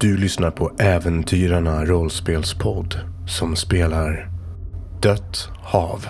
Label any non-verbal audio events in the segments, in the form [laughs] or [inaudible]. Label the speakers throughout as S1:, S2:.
S1: Du lyssnar på Äventyrarna rollspelspodd som spelar Dött hav.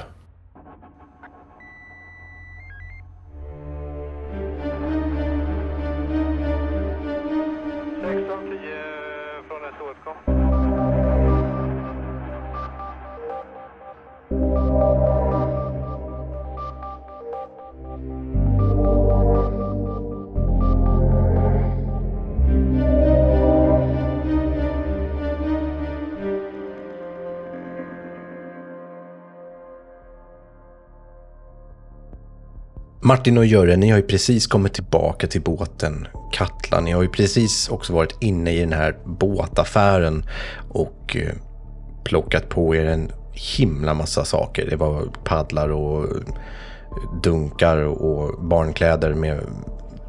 S1: Martin och Göre, ni har ju precis kommit tillbaka till båten Katla. Ni har ju precis också varit inne i den här båtaffären och eh, plockat på er en himla massa saker. Det var paddlar och eh, dunkar och barnkläder med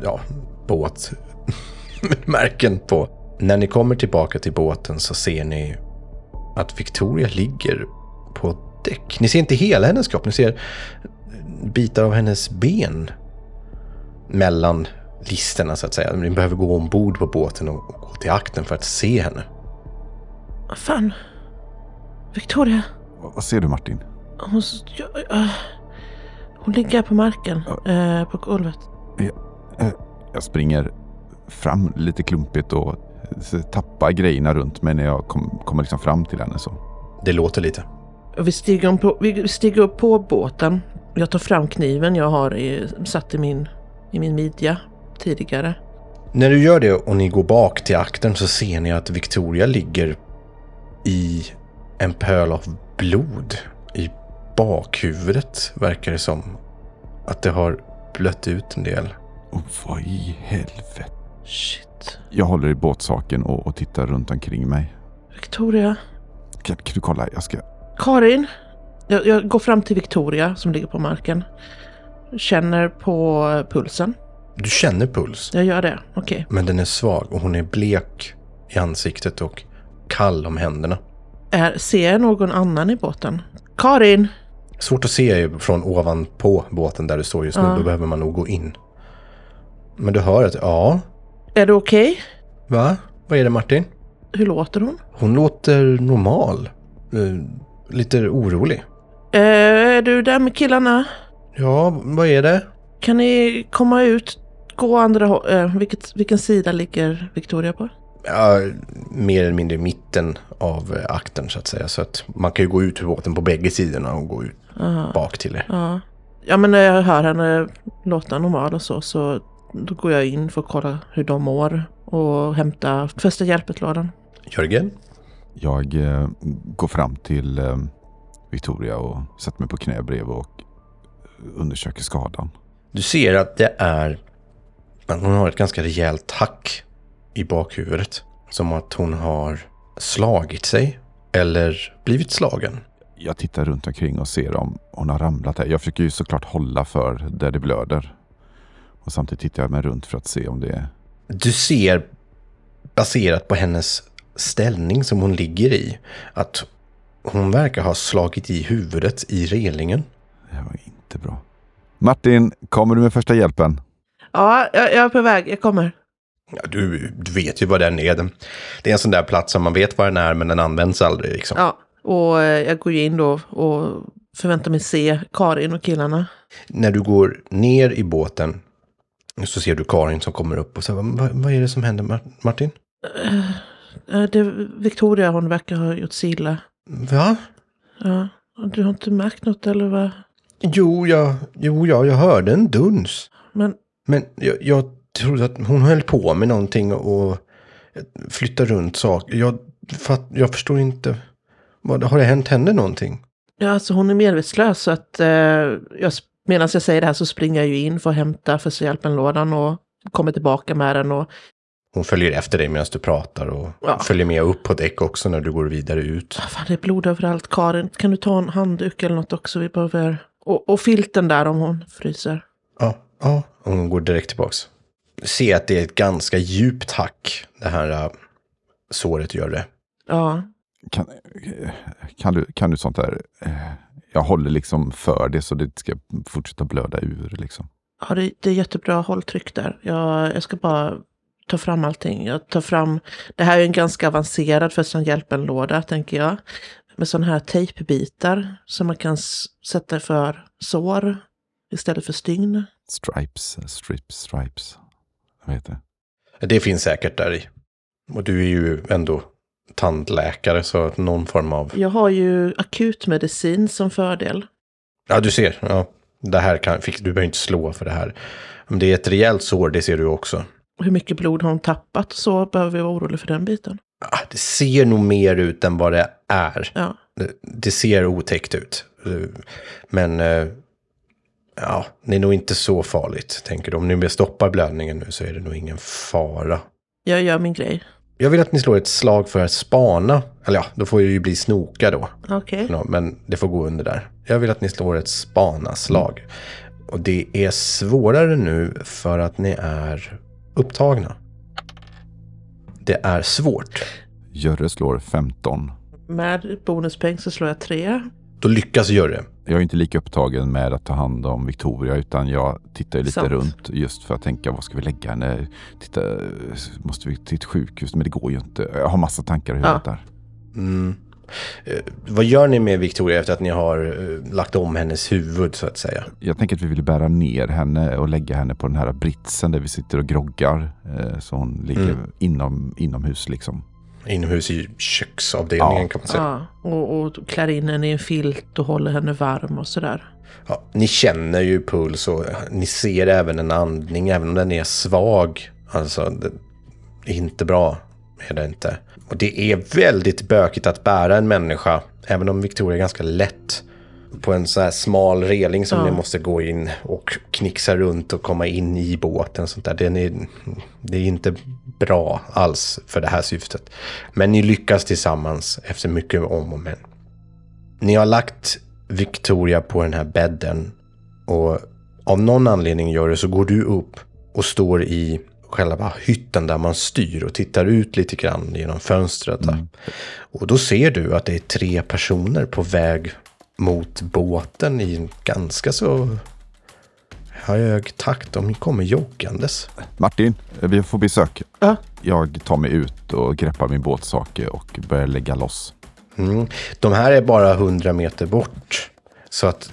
S1: ja, båtmärken [laughs] på. När ni kommer tillbaka till båten så ser ni att Victoria ligger på däck. Ni ser inte hela hennes kropp, ni ser bitar av hennes ben mellan listerna så att säga. Ni behöver gå ombord på båten och gå till akten för att se henne.
S2: Vad fan? Victoria?
S3: Vad vad ser du Martin?
S2: Hon, s- jag, äh, hon ligger på marken. eh, på golvet.
S3: Jag springer fram lite klumpigt och eh, tappar grejerna runt mig när jag kom, kommer liksom fram till henne. Så.
S1: Det låter lite.
S2: Och Vi stiger, på, vi stiger upp på båten. Jag tar fram kniven jag har i, satt i min, i min midja tidigare.
S1: När du gör det och ni går bak till akten så ser ni att Victoria ligger i en pöl av blod. I bakhuvudet verkar det som. Att det har blött ut en del.
S3: Och vad i helvete?
S2: Shit.
S3: Jag håller i båtsaken och, och tittar runt omkring mig.
S2: Victoria.
S3: Kan, kan du kolla? Jag ska...
S2: Karin. Jag, jag går fram till Victoria som ligger på marken. Känner på pulsen.
S1: Du känner puls,
S2: Jag gör det. Okej.
S1: men den är svag och hon är blek i ansiktet och kall om händerna.
S2: Är, ser jag någon annan i båten? Karin!
S1: Svårt att se från ovanpå båten där du står just nu.
S2: Ja.
S1: Då behöver man nog gå in. Men du hör att, ja,
S2: Är du okej?
S1: va? Vad är det Martin?
S2: Hur låter hon?
S1: Hon låter normal. Eh, lite orolig.
S2: Eh, är du där med killarna?
S1: Ja, vad är det?
S2: Kan ni komma ut? Gå andra hå- eh, vilket, Vilken sida ligger Victoria på?
S1: Ja, mer eller mindre i mitten av eh, akten så att säga. Så att man kan ju gå ut ur båten på bägge sidorna och gå ut
S2: Aha.
S1: bak till er.
S2: Ja. ja, men när jag hör henne låta normal och så, så då går jag in för att kolla hur de mår och hämta första hjälpet-lådan.
S1: Jörgen?
S3: Jag eh, går fram till eh, Victoria och sätter mig på knä bredvid och undersöker skadan.
S1: Du ser att det är... Att hon har ett ganska rejält hack i bakhuvudet. Som att hon har slagit sig. Eller blivit slagen.
S3: Jag tittar runt omkring och ser om hon har ramlat här. Jag försöker ju såklart hålla för där det blöder. Och samtidigt tittar jag mig runt för att se om det är...
S1: Du ser, baserat på hennes ställning som hon ligger i, att hon verkar ha slagit i huvudet i relingen.
S3: Det var inte bra. Martin, kommer du med första hjälpen?
S2: Ja, jag, jag är på väg. Jag kommer.
S1: Ja, du, du vet ju vad den är. Det är en sån där plats som man vet vad den är, men den används aldrig. Liksom.
S2: Ja, och eh, jag går ju in då och förväntar mig se Karin och killarna.
S1: När du går ner i båten så ser du Karin som kommer upp och säger, vad, vad är det som händer Mar- Martin?
S2: Eh, Det, Victoria, hon verkar ha gjort sig illa.
S1: Va?
S2: Ja, du har inte märkt något eller vad?
S1: Jo, jag, jo ja, jag hörde en duns.
S2: Men
S1: Men jag, jag trodde att hon höll på med någonting och flyttade runt saker. Jag, fatt, jag förstår inte. Vad, har det hänt henne någonting?
S2: ja, alltså hon är medvetslös så att eh, jag, medan jag säger det här så springer jag ju in för att hämta första hjälpen-lådan och kommer tillbaka med den och
S1: Hon följer efter dig medan du pratar och
S2: Ja.
S1: följer med upp på däck också när du går vidare ut.
S2: Ah, fan, det är blod överallt. Karin, kan du ta en handduk eller något också? Vi behöver... Och, och filten där om hon fryser.
S1: Ja, ja. Hon går direkt tillbaks. Se att det är ett ganska djupt hack, det här äh, såret gör det.
S2: Ja,
S3: Kan, kan, du, kan du sånt där? eh, Jag håller liksom för det så det ska fortsätta blöda ur liksom.
S2: ja det, det är jättebra hålltryck där. Jag, jag ska bara tar fram allting. Jag tar fram, det här är en ganska avancerad första hjälpen-låda tänker jag. Med sådana här tejpbitar som man kan sätta för sår istället för stygn.
S3: Stripes, strips, stripes. Vad heter det?
S1: Det finns säkert där i. Och du är ju ändå tandläkare så någon form av...
S2: Jag har ju akutmedicin som fördel.
S1: Ja, du ser. Ja, det här kan... fick- Du behöver inte slå för det här. Om det är ett rejält sår, det ser du också.
S2: Hur mycket blod har hon tappat så behöver vi vara oroliga för den biten.
S1: Ah, Det ser nog mer ut än vad det är.
S2: Ja,
S1: Det- ser otäckt ut. Men eh, ja, det är nog inte så farligt, tänker du. Om ni stoppar blödningen nu så är det nog ingen fara.
S2: jag gör min grej.
S1: Jag vill att ni slår ett slag för att spana. Eller ja, då får det ju bli snoka då.
S2: Okej.
S1: Nå, Men det får gå under där. Jag vill att ni slår ett spana-slag. Och det är svårare nu för att ni är upptagna. Det är svårt.
S3: Jörre slår 15.
S2: Med bonuspeng så slår jag tre.
S1: Då lyckas Jörre.
S3: Jag är inte lika upptagen med att ta hand om Victoria utan jag tittar lite
S2: Sant.
S3: runt just för att tänka vad ska vi lägga henne? Titta, måste vi till ett sjukhus? Men det går ju inte. Jag har massa tankar i huvudet där.
S1: Mm. Eh, vad gör ni med Victoria efter att ni har eh, lagt om hennes huvud så att säga?
S3: Jag tänker att vi vill bära ner henne och lägga henne på den här britsen där vi sitter och groggar. Eh, så hon ligger
S1: Mm.
S3: inom, inomhus liksom.
S1: Inomhus i köksavdelningen
S3: Ja.
S1: kan man säga.
S2: Ja, och, och klär in henne i en filt och håller henne varm och sådär.
S1: Ja, ni känner ju puls och ni ser även en andning, även om den är svag. Alltså, det är inte bra. Är det inte. Och det är väldigt bökigt att bära en människa, även om Victoria är ganska lätt. På en så här smal reling som
S2: Ja.
S1: ni måste gå in och knixa runt och komma in i båten. Sånt där. Den är, det är inte bra alls för det här syftet. Men ni lyckas tillsammans efter mycket om och men. Ni har lagt Victoria på den här bädden och av någon anledning gör det så går du upp och står i själva hytten där man styr och tittar ut lite grann genom fönstret. Där. Och då ser du att det är tre personer på väg mot båten i en ganska så hög takt. De kommer joggandes.
S3: Martin, vi får besök.
S2: Ja.
S3: Jag tar mig ut och greppar min båtsak och börjar lägga loss.
S1: Mm. De här är bara 100 meter bort. Så att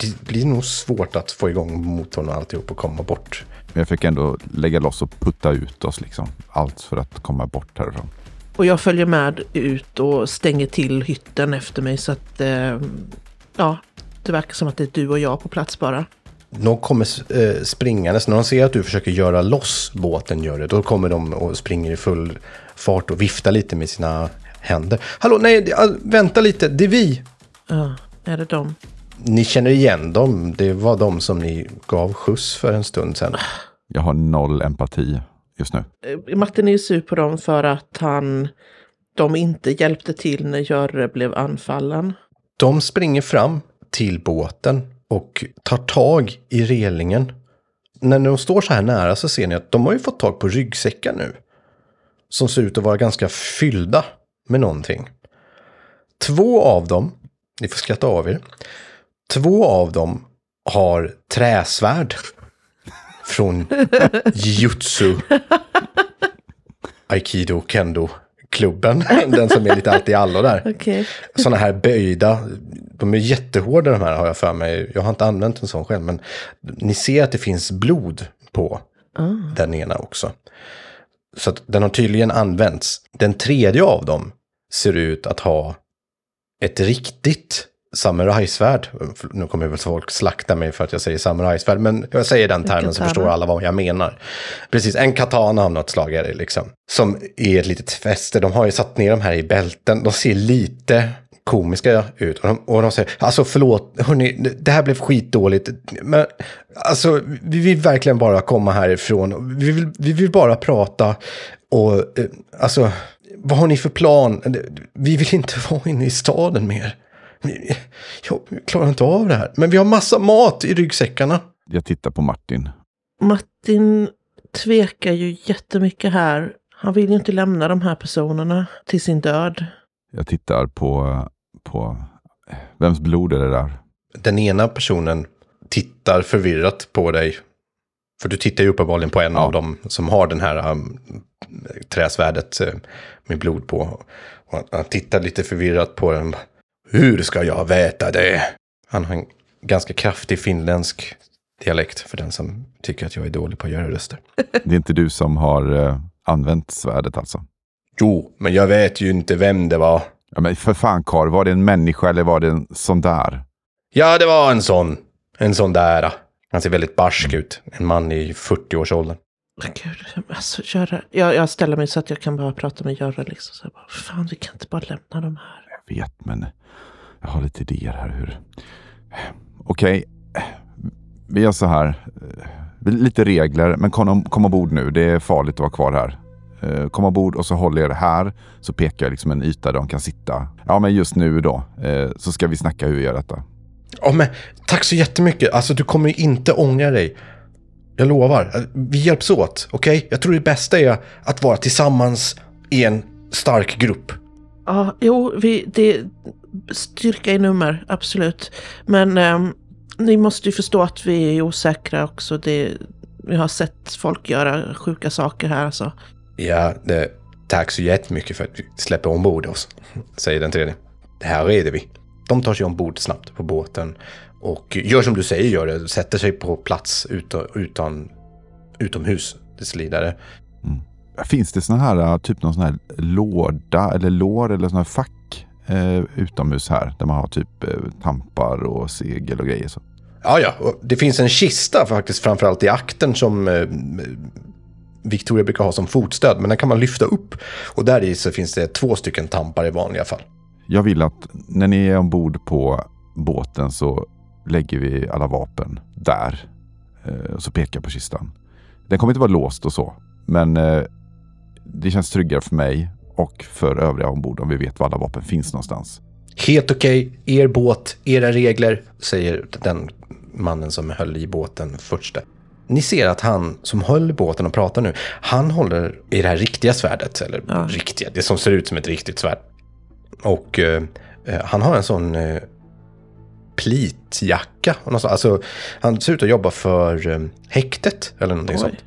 S1: det blir nog svårt att få igång motorn och alltihop och komma bort.
S3: Men jag fick ändå lägga loss och putta ut oss liksom. Allt för att komma bort härifrån.
S2: Och jag följer med ut och stänger till hytten efter mig så att... Eh, ja, det verkar som att det är du och jag på plats bara.
S1: De kommer eh, springandes. När de ser att du försöker göra loss båten, gör det, då kommer de och springer i full fart och viftar lite med sina händer. Hallå, nej, vänta lite, det är vi!
S2: Ja, är det de?
S1: Ni känner igen dem. Det var de som ni gav skjuts för en stund sedan.
S3: Jag har noll empati just nu.
S2: Eh, Martin är ju sur på dem för att han... De inte hjälpte till när Görre blev anfallen.
S1: De springer fram till båten och tar tag i relingen. När de står så här nära så ser ni att de har ju fått tag på ryggsäckar nu. Som ser ut att vara ganska fyllda med någonting. Två av dem, ni får skratta av er. Två av dem har träsvärd. Från jujutsu. Aikido, kendo klubben. Den som är lite allt i allo där
S2: Okej.
S1: sådana här böjda, de är jättehårda de här har jag för mig. Jag har inte använt en sån själv, men ni ser att det finns blod på den ena också. Så att den har tydligen använts. Den tredje av dem ser ut att ha ett riktigt samurajsvärd. Nu kommer väl folk slakta mig för att jag säger samurajsvärd, men jag säger den termen så förstår alla vad jag menar. Precis, en katana av något slag är det liksom. Som är ett litet fäste. De har ju satt ner de här i bälten. De ser lite komiska ut. Och de, och de säger, alltså förlåt, hörni, det här blev skitdåligt. Men alltså, vi vill verkligen bara komma härifrån. Vi vill, vi vill bara prata. Och eh, alltså, vad har ni för plan? Vi vill inte [laughs] vara inne i staden mer. Jag klarar inte av det här. Men vi har massa mat i ryggsäckarna.
S3: Jag tittar på Martin.
S2: Martin tvekar ju jättemycket här. Han vill ju inte lämna de här personerna till sin död.
S3: Jag tittar på, på vems blod är det där?
S1: Den ena personen tittar förvirrat på dig. För du tittar ju uppenbarligen på en
S3: Ja.
S1: av dem som har den här um, träsvärdet uh, med blod på. Och han, han tittar lite förvirrat på den. Hur ska jag veta det? Han har en ganska kraftig finländsk dialekt för den som tycker att jag är dålig på att göra röster. [laughs]
S3: Det är inte du som har eh, använt svärdet alltså?
S1: Jo, men jag vet ju inte vem det var.
S3: Ja, men för fan Karl, var det en människa eller var det en sån där?
S1: Ja, det var en sån. En sån där. Han ser väldigt barsk ut. En man i 40-årsåldern.
S2: Men Gud, alltså Göran. Jag, jag ställer mig så att jag kan bara prata med Göran liksom. Så jag bara, fan vi kan inte bara lämna dem här.
S3: Jag vet, men jag har lite idéer här hur... Okej, vi gör så här. Eh, lite regler, men kom, kom ombord nu. Det är farligt att vara kvar här. Eh, kom ombord och så håller jag det här. Så pekar jag liksom en yta där de kan sitta. Ja, men just nu då. Eh, så ska vi snacka hur vi gör detta.
S1: Ja, men tack så jättemycket. Alltså, du kommer ju inte ångra dig. Jag lovar. Vi hjälps åt, okej? Jag tror det bästa är att vara tillsammans i en stark grupp.
S2: Ja, jo, vi, det styrka i nummer, absolut. Men ehm, ni måste ju förstå att vi är osäkra också. Det, vi har sett folk göra sjuka saker här alltså.
S1: Ja, det, tack så jättemycket för att vi släpper ombord oss, säger den tredje. Det här reder vi. De tar sig ombord snabbt på båten och gör som du säger, gör det. Sätter sig på plats utan, utan, utomhus tills vidare.
S3: Finns det såna här, eh, typ någon sån här låda eller lår eller sån här fack eh, utomhus här? Där man har typ eh, tampar och segel och grejer. Så.
S1: Ja, ja, och det finns en kista faktiskt framförallt i akten som eh, Victoria brukar ha som fotstöd, men den kan man lyfta upp. Och där i så finns det två stycken tampar i vanliga fall.
S3: Jag vill att när ni är ombord på båten så lägger vi alla vapen där. Och så pekar på kistan. Den kommer inte vara låst och så. Men det känns tryggare för mig och för övriga ombord om vi vet var alla vapen finns någonstans.
S1: Helt okej, er båt, era regler, säger den mannen som höll i båten först. Ni ser att han som höll i båten och pratar nu, han håller i det här riktiga svärdet, eller
S2: Ja.
S1: riktiga, det som ser ut som ett riktigt svärd. Och eh, eh, han har en sån eh, plitjacka. och något sånt. Alltså, han ser ut att jobba för eh, häktet eller någonting
S2: Oj.
S1: sånt.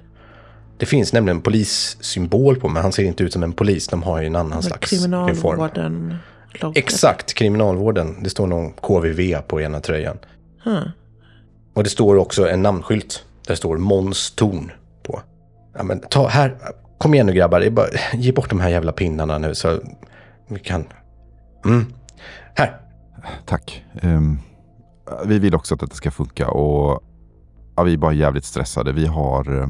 S1: Det finns nämligen en polissymbol på, men han ser inte ut som en polis. De har ju en annan slags uniform.
S2: Kriminalvården. logga.
S1: Exakt, kriminalvården. Det står någon KVV på ena tröjan.
S2: Huh.
S1: Och det står också en namnskylt. Där det står Måns Torn på. Ja, men ta här. Kom igen nu grabbar. Det är bara, ge bort de här jävla pinnarna nu så vi kan... Mm. Här.
S3: Tack. Ehm, vi vill också att detta ska funka och ja, vi är bara jävligt stressade. Vi har, eh,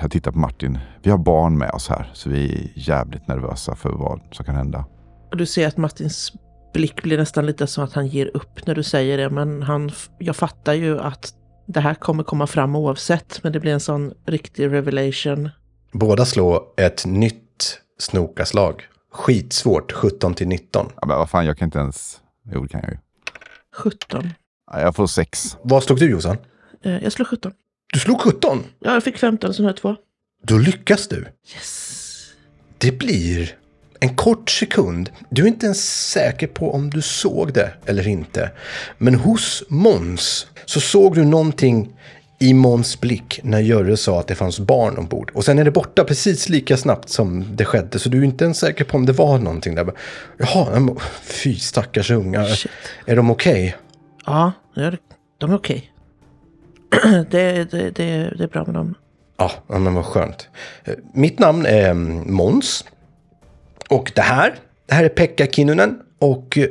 S3: jag tittar på Martin, vi har barn med oss här så vi är jävligt nervösa för vad som kan hända.
S2: Och du ser att Martins blick blir nästan lite som att han ger upp när du säger det. Men han, jag fattar ju att det här kommer komma fram oavsett. Men det blir en sån riktig revelation.
S1: Båda slår ett nytt snokaslag. Skitsvårt, 17 till 19.
S3: Ja, men vad fan, jag kan inte ens... Jo, det kan jag ju.
S2: 17.
S3: Ja, Jag får sex.
S1: Vad slog du Jossan?
S2: Eh, jag slår 17.
S1: Du slog 17!
S2: Ja, jag fick 15 som här två.
S1: Då lyckas du.
S2: Yes.
S1: Det blir en kort sekund. Du är inte ens säker på om du såg det eller inte. Men hos Måns så såg du någonting i Måns blick när Görre sa att det fanns barn ombord. Och sen är det borta precis lika snabbt som det skedde. Så du är inte ens säker på om det var någonting där. Jaha, fy stackars ungar.
S2: Shit.
S1: Är de okej?
S2: Ja, det är- de är okej. [clears throat] det, det, det, det är bra med dem.
S1: Ja, men vad skönt. Eh, Mitt namn är mm, Måns. Och det här, det här är Pekka Kinnunen. Och eh,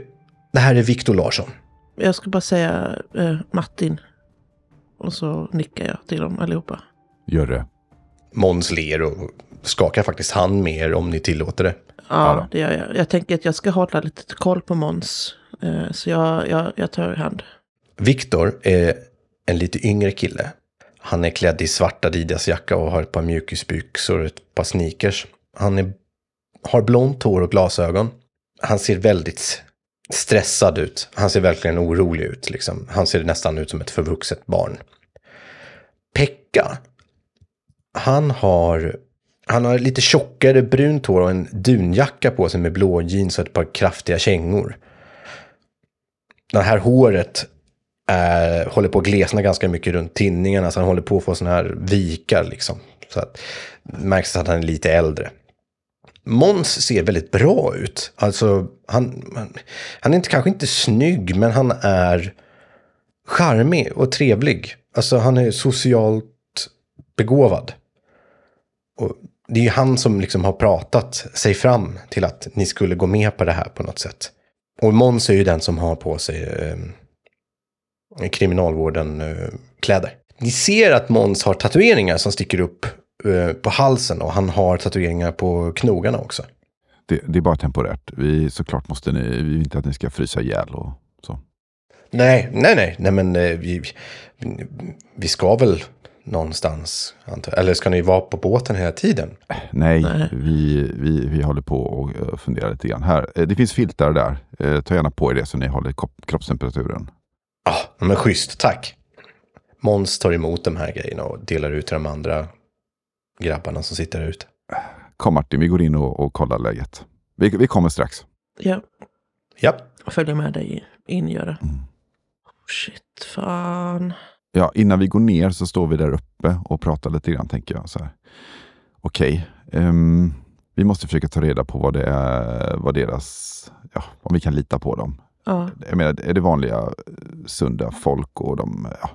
S1: det här är Viktor Larsson.
S2: Jag ska bara säga eh, Martin. Och så nickar jag till dem allihopa.
S3: Gör det.
S1: Måns ler och skakar faktiskt hand med er om ni tillåter det.
S2: Ja, det gör jag. Jag tänker att jag ska hålla lite koll på Måns. Eh, så jag, jag, jag tar hand.
S1: Viktor är en lite yngre kille. Han är klädd i svart Adidas-jacka och har ett par mjukisbyxor och ett par sneakers. Han är, har blont hår och glasögon. Han ser väldigt stressad ut. Han ser verkligen orolig ut. Liksom. Han ser nästan ut som ett förvuxet barn. Pekka, han har, han har lite tjockare brunt hår och en dunjacka på sig med blå jeans och ett par kraftiga kängor. Det här håret är, håller på att glesna ganska mycket runt tinningarna. Så han håller på att få sådana här vikar liksom. Så att det märks att han är lite äldre. Måns ser väldigt bra ut. Alltså, han, han, är inte, kanske inte snygg, men han är charmig och trevlig. Alltså, han är socialt begåvad. Och det är ju han som liksom har pratat sig fram till att ni skulle gå med på det här på något sätt. Och Måns är ju den som har på sig ehm, eh, kriminalvården-kläder. Ni ser att Måns har tatueringar som sticker upp eh, på halsen och han har tatueringar på knogarna också.
S3: Det, det är bara temporärt. Vi, såklart måste ni, vi vill inte att ni ska frysa ihjäl och så.
S1: Nej, nej, nej, nej men eh, vi, vi ska väl någonstans. Eller ska ni vara på båten hela tiden?
S3: Nej,
S2: Nej.
S3: Vi, vi, vi håller på och funderar lite grann. Här, det finns filtar där. Ta gärna på er det så ni håller kroppstemperaturen.
S1: Ja, men schysst, tack. Måns tar emot de här grejerna och delar ut till de andra grabbarna som sitter där ute.
S3: Kom Martin, vi går in och, och kollar läget. Vi, vi kommer strax.
S2: Ja,
S1: Ja,
S2: följer med dig in, Göra.
S3: Mm.
S2: Shit, fan.
S3: Ja, innan vi går ner så står vi där uppe och pratar lite grann tänker jag. så här. Okej, ehm, vi måste försöka ta reda på vad det är, vad deras, ja, om vi kan lita på dem.
S2: Ja,
S3: Jag menar, är det vanliga eh, sunda folk och de, ja,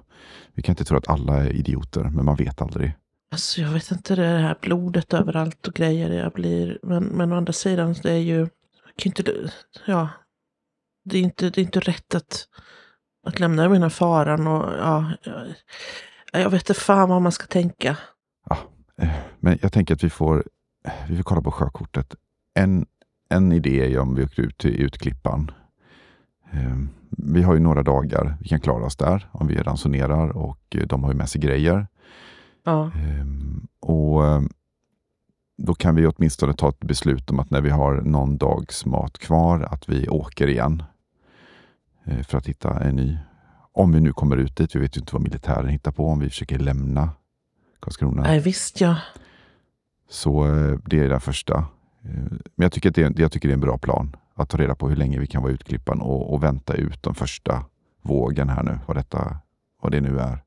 S3: vi kan inte tro att alla är idioter, men man vet aldrig.
S2: alltså jag vet inte, det här blodet överallt och grejer. Jag blir, men, men å andra sidan, det är ju, kan inte, ja, det är inte, det är inte rätt att, att lämna mina faran och ja, jag, jag vet inte fan vad man ska tänka.
S3: Ja, eh, men jag tänker att vi får, vi får kolla på sjökortet. En, en idé är om vi åker ut till Utklippan. Eh, Vi har ju några dagar vi kan klara oss där om vi ransonerar och eh, de har ju med sig grejer.
S2: Ja,
S3: Ehm, Och eh, då kan vi åtminstone ta ett beslut om att när vi har någon dags mat kvar att vi åker igen. eh, För att hitta en ny. Om vi nu kommer ut dit. Vi vet ju inte vad militären hittar på om vi försöker lämna Karlskrona.
S2: nej visst ja.
S3: Så eh, det är den första. Men jag tycker, att det är, jag tycker det är en bra plan. Att ta reda på hur länge vi kan vara utklippan och, och vänta ut den första vågen här nu. Vad, detta, vad det nu är.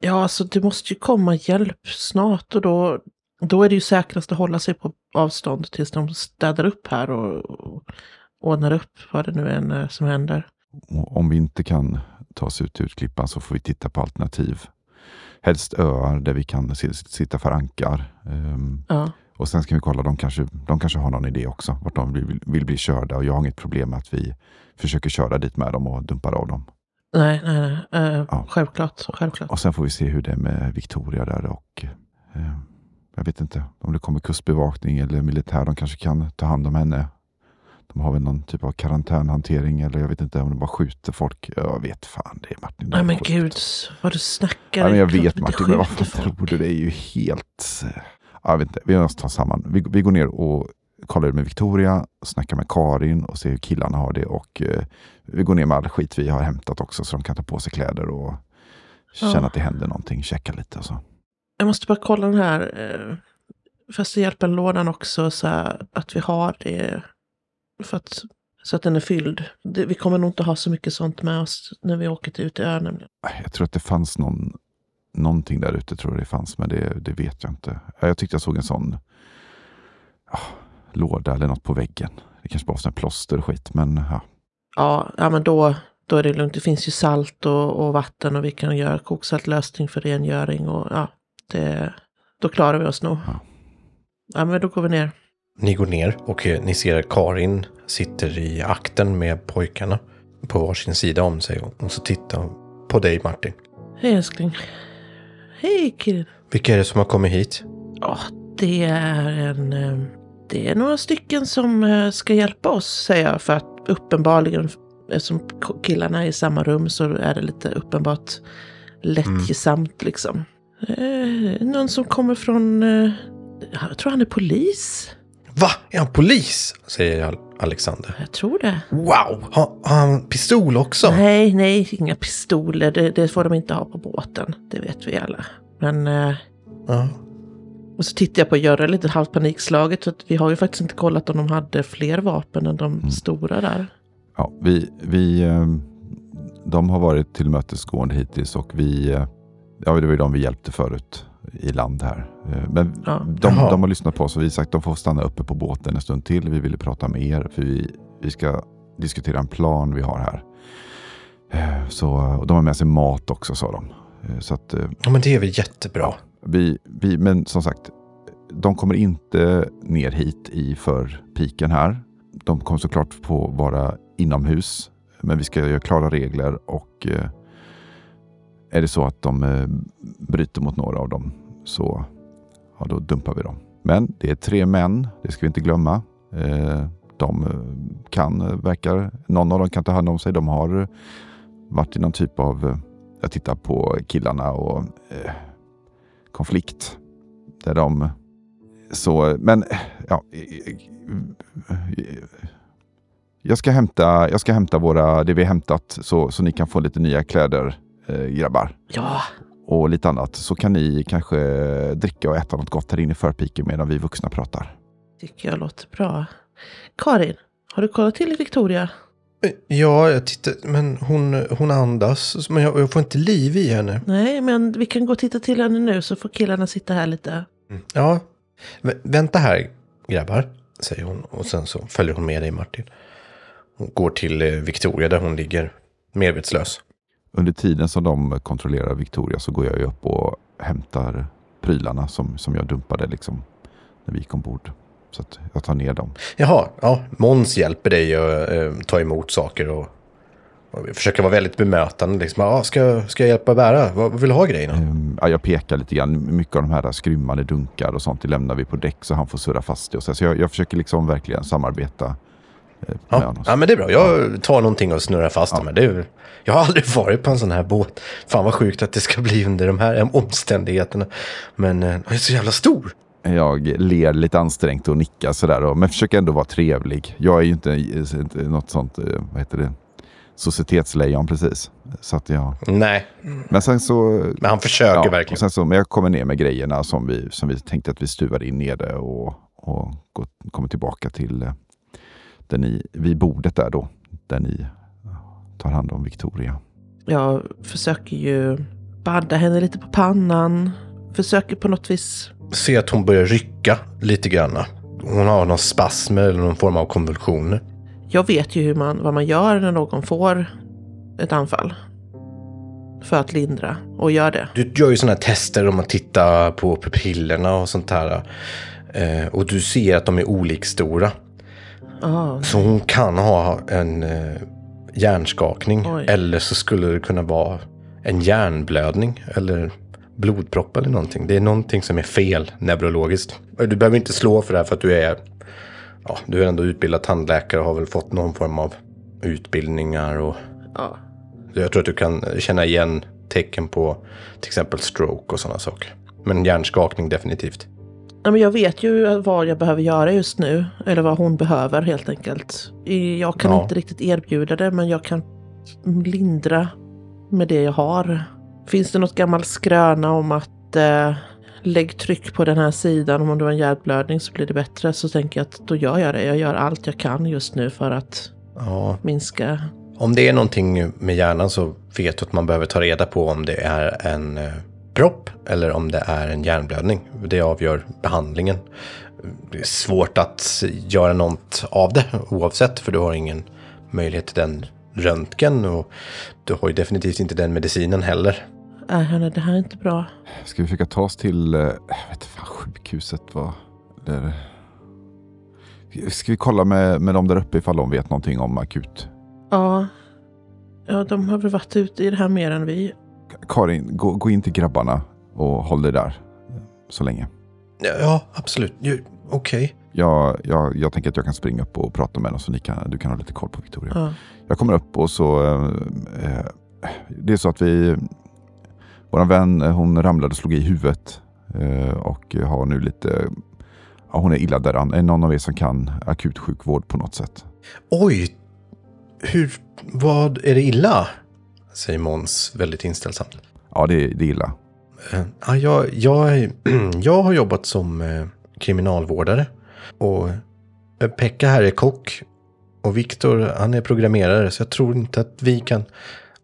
S2: Ja, alltså det måste ju komma hjälp snart och då, då är det ju säkrast att hålla sig på avstånd tills de städar upp här och, och ordnar upp vad det nu än är som händer.
S3: Och om vi inte kan ta oss ut till utklippan så får vi titta på alternativ. Helst öar där vi kan si- sitta för ankar. Ehm,
S2: Ja,
S3: och sen ska vi kolla, de kanske, de kanske har någon idé också. Vart de vill, vill bli körda. Och jag har inget problem med att vi försöker köra dit med dem och dumpar av dem.
S2: nej, nej, nej. Eh,
S3: Ja.
S2: Självklart, självklart.
S3: Och sen får vi se hur det är med Victoria där och eh, jag vet inte om det kommer kustbevakning eller militär. De kanske kan ta hand om henne. De har väl någon typ av karantänhantering eller jag vet inte om de bara skjuter folk. Jag vet fan det är Martin.
S2: Nej men gud, vad du snackar.
S3: Ja, men jag vet Martin, men fan
S2: folk.
S3: tror du? Det är ju helt... Ja, jag vet inte, vi måste ta samman. Vi, vi går ner och kollar med Victoria, snackar med Karin och ser hur killarna har det. Och eh, vi går ner med all skit vi har hämtat också så de kan ta på sig kläder och
S2: Ja.
S3: känna att det händer någonting. Checka lite och så.
S2: Jag måste bara kolla den här eh, Fast hjälpen-lådan också, så här, att vi har det. För att, så att den är fylld. Det, vi kommer nog inte ha så mycket sånt med oss när vi åker till ut i ön.
S3: Jag tror att det fanns någon, någonting där ute, tror jag det fanns, men det, det vet jag inte. Ja, Jag tyckte jag såg en sån ja, låda eller något på väggen. Det kanske bara var sån plåster och skit, men ja.
S2: Ja, ja men då, då är det lugnt. Det finns ju salt och, och vatten och vi kan göra koksaltlösning för rengöring och ja, det, då klarar vi oss nog.
S3: Ja.
S2: Ja, men då går vi ner.
S1: Ni går ner och eh, ni ser Karin sitter i akten med pojkarna på varsin sida om sig och och så tittar hon på dig Martin.
S2: Hej älskling. Hej killen.
S1: Vilka är det som har kommit hit?
S2: Ja, det är en... eh, Det är några stycken som eh, ska hjälpa oss, säger jag. För att uppenbarligen, eftersom killarna är i samma rum så är det lite uppenbart lättgesamt liksom. Eh, någon som kommer från... Jag tror han är polis.
S1: Va? Är han polis? Säger Al- Alexander.
S2: Jag tror det.
S1: Wow! Har, har han pistol också?
S2: Nej, nej, inga pistoler. Det, det får de inte ha på båten. Det vet vi alla. Men... Eh,
S1: Ja.
S2: och så tittar jag på Görre lite halvt panikslaget. Att vi har ju faktiskt inte kollat om de hade fler vapen än de stora där.
S3: Ja, vi, vi, eh, de har varit tillmötesgående hittills och vi, eh, ja det var ju de vi hjälpte förut i land här. Eh, Men
S2: Ja.
S3: de, de har lyssnat på oss och vi har sagt att de får stanna uppe på båten en stund till. Vi ville prata med er för vi, vi ska diskutera en plan vi har här. Eh, Så, och de har med sig mat också sa de. Eh, Så att,
S1: Ja, men det är väl jättebra.
S3: vi, vi, men som sagt, de kommer inte ner hit i för piken här. De kommer såklart få vara inomhus. Men vi ska göra klara regler och eh, är det så att de eh, bryter mot några av dem så ja, då dumpar vi dem. Men det är tre män, det ska vi inte glömma. Eh, de eh, kan, verkar, någon av dem kan ta hand om sig. De har varit i någon typ av, jag tittar på killarna och eh, konflikt. Där de, så, men ja. Jag ska hämta, jag ska hämta våra, det vi har hämtat så, så ni kan få lite nya kläder eh, grabbar.
S2: Ja,
S3: Och lite annat. Så kan ni kanske dricka och äta något gott här inne i förpiken medan vi vuxna pratar.
S2: tycker jag låter bra. Karin, har du kollat till Victoria?
S1: Ja, jag tittar, men hon, hon andas. Men jag, jag får inte liv i henne.
S2: Nej, men vi kan gå och titta till henne nu så får killarna sitta här lite.
S1: Ja, Vä- vänta här grabbar, säger hon. Och sen så följer hon med dig Martin. Hon går till eh, Victoria där hon ligger medvetslös.
S3: Under tiden som de kontrollerar Victoria så går jag ju upp och hämtar prylarna som, som jag dumpade liksom när vi gick ombord. Så att jag tar ner dem.
S1: Jaha, ja, Måns hjälper dig att eh, ta emot saker och, och försöker vara väldigt bemötande. Liksom. Ja, ska, ska jag hjälpa bära? Vad, vad vill du ha grejerna?
S3: Ehm, ja, jag pekar lite grann. Mycket av de här skrymmande dunkar och sånt det lämnar vi på däck så han får surra fast det. Och så, så jag, jag försöker liksom verkligen samarbeta
S1: Ja,
S3: honom.
S1: ja, men det är bra. Jag tar någonting och snurrar fast dem. här. Det är, jag har aldrig varit på en sån här båt. Fan vad sjukt att det ska bli under de här omständigheterna. Men eh, jag är så jävla stor.
S3: Jag ler lite ansträngt och nickar sådär. och- Men försöker ändå vara trevlig. Jag är ju inte, inte något sånt, eh, vad heter det, societetslejon precis. Så att jag,
S1: Nej,
S3: men sen så...
S1: men han försöker
S3: Ja,
S1: verkligen.
S3: sen så, men jag kommer ner med grejerna som vi, som vi tänkte att vi stuvade in nere och, och går, kommer tillbaka till eh, där ni, vid bordet där då. Där ni tar hand om Victoria.
S2: Jag försöker ju badda henne lite på pannan. Försöker på något vis.
S1: Se att hon börjar rycka lite grann. Hon har någon spasmer eller någon form av konvulsioner.
S2: Jag vet ju hur man, vad man gör när någon får ett anfall. För att lindra. Och gör det.
S1: Du gör ju sådana här tester om man tittar på pupillerna och sånt här. Eh, och du ser att de är olikstora.
S2: Ah,
S1: Så hon kan ha en eh, hjärnskakning.
S2: Oj.
S1: Eller så skulle det kunna vara en hjärnblödning. Eller blodpropp eller någonting. Det är någonting som är fel neurologiskt. Du behöver inte slå för det här för att du är, ja, du är ändå utbildad tandläkare och har väl fått någon form av utbildningar. Och
S2: ja.
S1: jag tror att du kan känna igen tecken på till exempel stroke och sådana saker. Men hjärnskakning definitivt.
S2: Men jag vet ju vad jag behöver göra just nu. Eller vad hon behöver helt enkelt. Jag kan
S1: Ja.
S2: inte riktigt erbjuda det men jag kan lindra med det jag har. Finns det något gammalt skröna om att eh, lägg tryck på den här sidan om du har en hjärtblödning så blir det bättre så tänker jag att då gör jag det. Jag gör allt jag kan just nu för att
S1: Ja,
S2: minska.
S1: Om det är någonting med hjärnan så vet du att man behöver ta reda på om det är en eh, propp eller om det är en hjärnblödning. Det avgör behandlingen. Det är svårt att göra något av det oavsett för du har ingen möjlighet till den röntgen och du har ju definitivt inte den medicinen heller.
S2: Äh, hörni, det här är inte bra.
S3: Ska vi försöka ta oss till, jag vet inte fan, sjukhuset var... Där. Ska vi kolla med, med dem där uppe ifall de vet någonting om akut?
S2: Ja. Ja, de har väl varit ute i det här mer än vi.
S3: Karin, gå, gå in till grabbarna och håll dig där så länge.
S1: Ja, absolut. Okej.
S3: Jag, jag, jag tänker att jag kan springa upp och prata med dem så ni kan, du kan ha lite koll på Victoria.
S2: Ja.
S3: Jag kommer upp och så... Eh, eh, det är så att vi... Vår vän eh, hon ramlade och slog i huvudet. Eh, och har nu lite... Ja, hon är illa däran. Är det någon av er som kan akutsjukvård på något sätt?
S1: Oj, hur, vad, är det illa? Säger Måns väldigt inställsamt.
S3: Ja, det, är- det är illa.
S1: Eh, Ja, jag, jag, [clears throat] jag har jobbat som eh, kriminalvårdare. Och eh, Pekka här är kock. Och Viktor, han är programmerare. Så jag tror inte att vi kan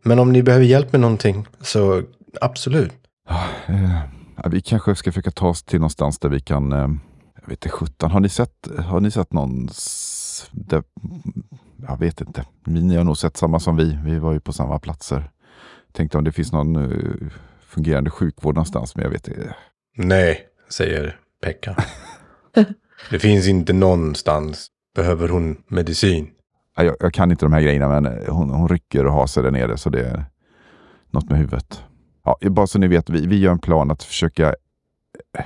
S1: Men om ni behöver hjälp med någonting så absolut.
S3: Ja, eh, ja, vi kanske ska försöka ta oss till någonstans där vi kan... Eh, jag vet inte, sjutton. Har ni sett, har ni sett någon... Där, jag vet inte. Ni har nog sett samma som vi. Vi var ju på samma platser. Tänkte om det finns någon eh, fungerande sjukvård någonstans, men jag vet inte.
S1: Nej, säger Pekka. det finns inte någonstans. Behöver hon medicin?
S3: Ja, Jag, jag kan inte de här grejerna, men hon, hon rycker och har sig där nere, så det är något med huvudet. Ja, bara så ni vet, vi, vi gör en plan att försöka eh,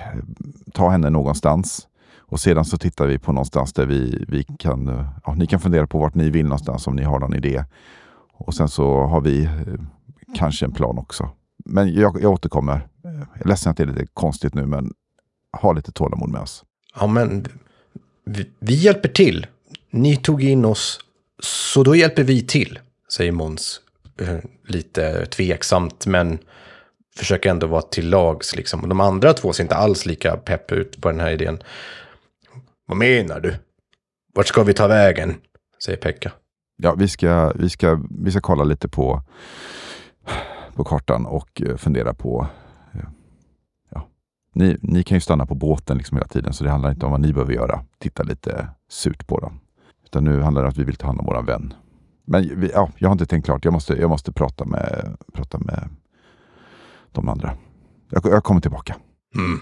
S3: ta henne någonstans. Och sedan så tittar vi på någonstans där vi, vi kan, eh, ja, ni kan fundera på vart ni vill någonstans om ni har någon idé. Och sen så har vi eh, kanske en plan också. Men jag, jag återkommer. Eh, jag är ledsen att det är lite konstigt nu, men ha lite tålamod med oss.
S1: Ja, men vi, vi hjälper till. Ni tog in oss, så då hjälper vi till, säger Måns. Eh, lite tveksamt, men försöker ändå vara till lags. Liksom. Och de andra två ser inte alls lika pepp ut på den här idén. Vad menar du? Vart ska vi ta vägen? Säger Pekka.
S3: Ja, vi ska, vi ska, vi ska kolla lite på, på kartan och eh, fundera på... eh, Ja. Ni, ni kan ju stanna på båten liksom hela tiden, så det handlar inte om vad ni behöver göra. Titta lite surt på dem. Utan nu handlar det om att vi vill ta hand om våran vän. Men vi, ja, jag har inte tänkt klart. Jag måste, jag måste prata, med, prata med de andra. Jag, jag kommer tillbaka.
S1: Mm.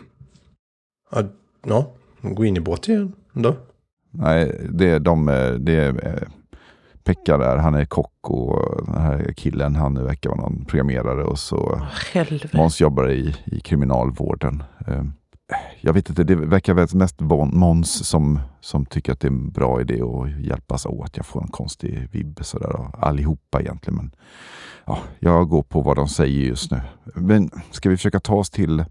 S1: Ja, ja, gå in i båten igen då.
S3: Nej, det är de, eh, det är eh, Pekka där, han är kock och den här killen, han verkar vara någon programmerare och så
S2: helvete.
S3: Måns jobbar i, i kriminalvården. Eh, Jag vet inte, det verkar väl mest Måns som, som tycker att det är en bra idé att hjälpas åt. Jag får en konstig vibb sådär, allihopa egentligen. Men ja, jag går på vad de säger just nu. Men ska vi försöka ta oss till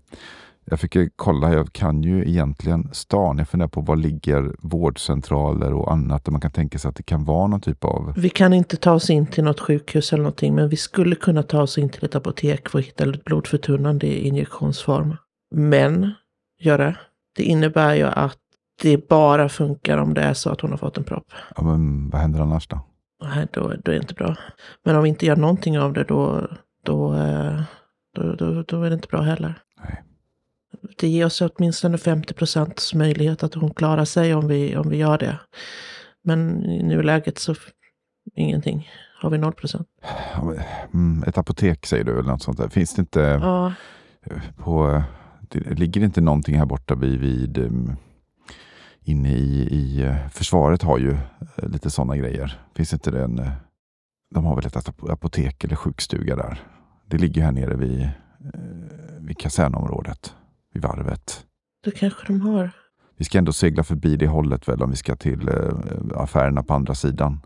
S3: jag fick kolla, jag kan ju egentligen stan. Jag funderar på var ligger vårdcentraler och annat där man kan tänka sig att det kan vara någon typ av...
S2: Vi kan inte ta oss in till något sjukhus eller någonting, men vi skulle kunna ta oss in till ett apotek för att hitta blodförtunnande i injektionsform. Men, Göre, det innebär ju att det bara funkar om det är så att hon har fått en propp.
S3: Ja, men vad händer annars då?
S2: Nej, då, då är det inte bra. Men om vi inte gör någonting av det, då, då, eh, då, då, då är det inte bra heller.
S3: Nej.
S2: Det ger oss åtminstone 50 procents möjlighet att hon klarar sig om vi, om vi gör det. Men i nuläget så ingenting. Har vi 0 procent.
S3: Mm, ett apotek säger du eller något sånt där. Finns det inte
S2: Ja,
S3: på... Det, ligger det inte någonting här borta vid, vid um, inne i, i eh, försvaret har ju eh, lite sådana grejer. Finns inte det en... eh, De har väl ett ap- apotek eller sjukstuga där. Det ligger här nere vid, eh, vid kasernområdet, vid varvet.
S2: det kanske de har.
S3: Vi ska ändå segla förbi det hållet väl om vi ska till eh, affärerna på andra sidan.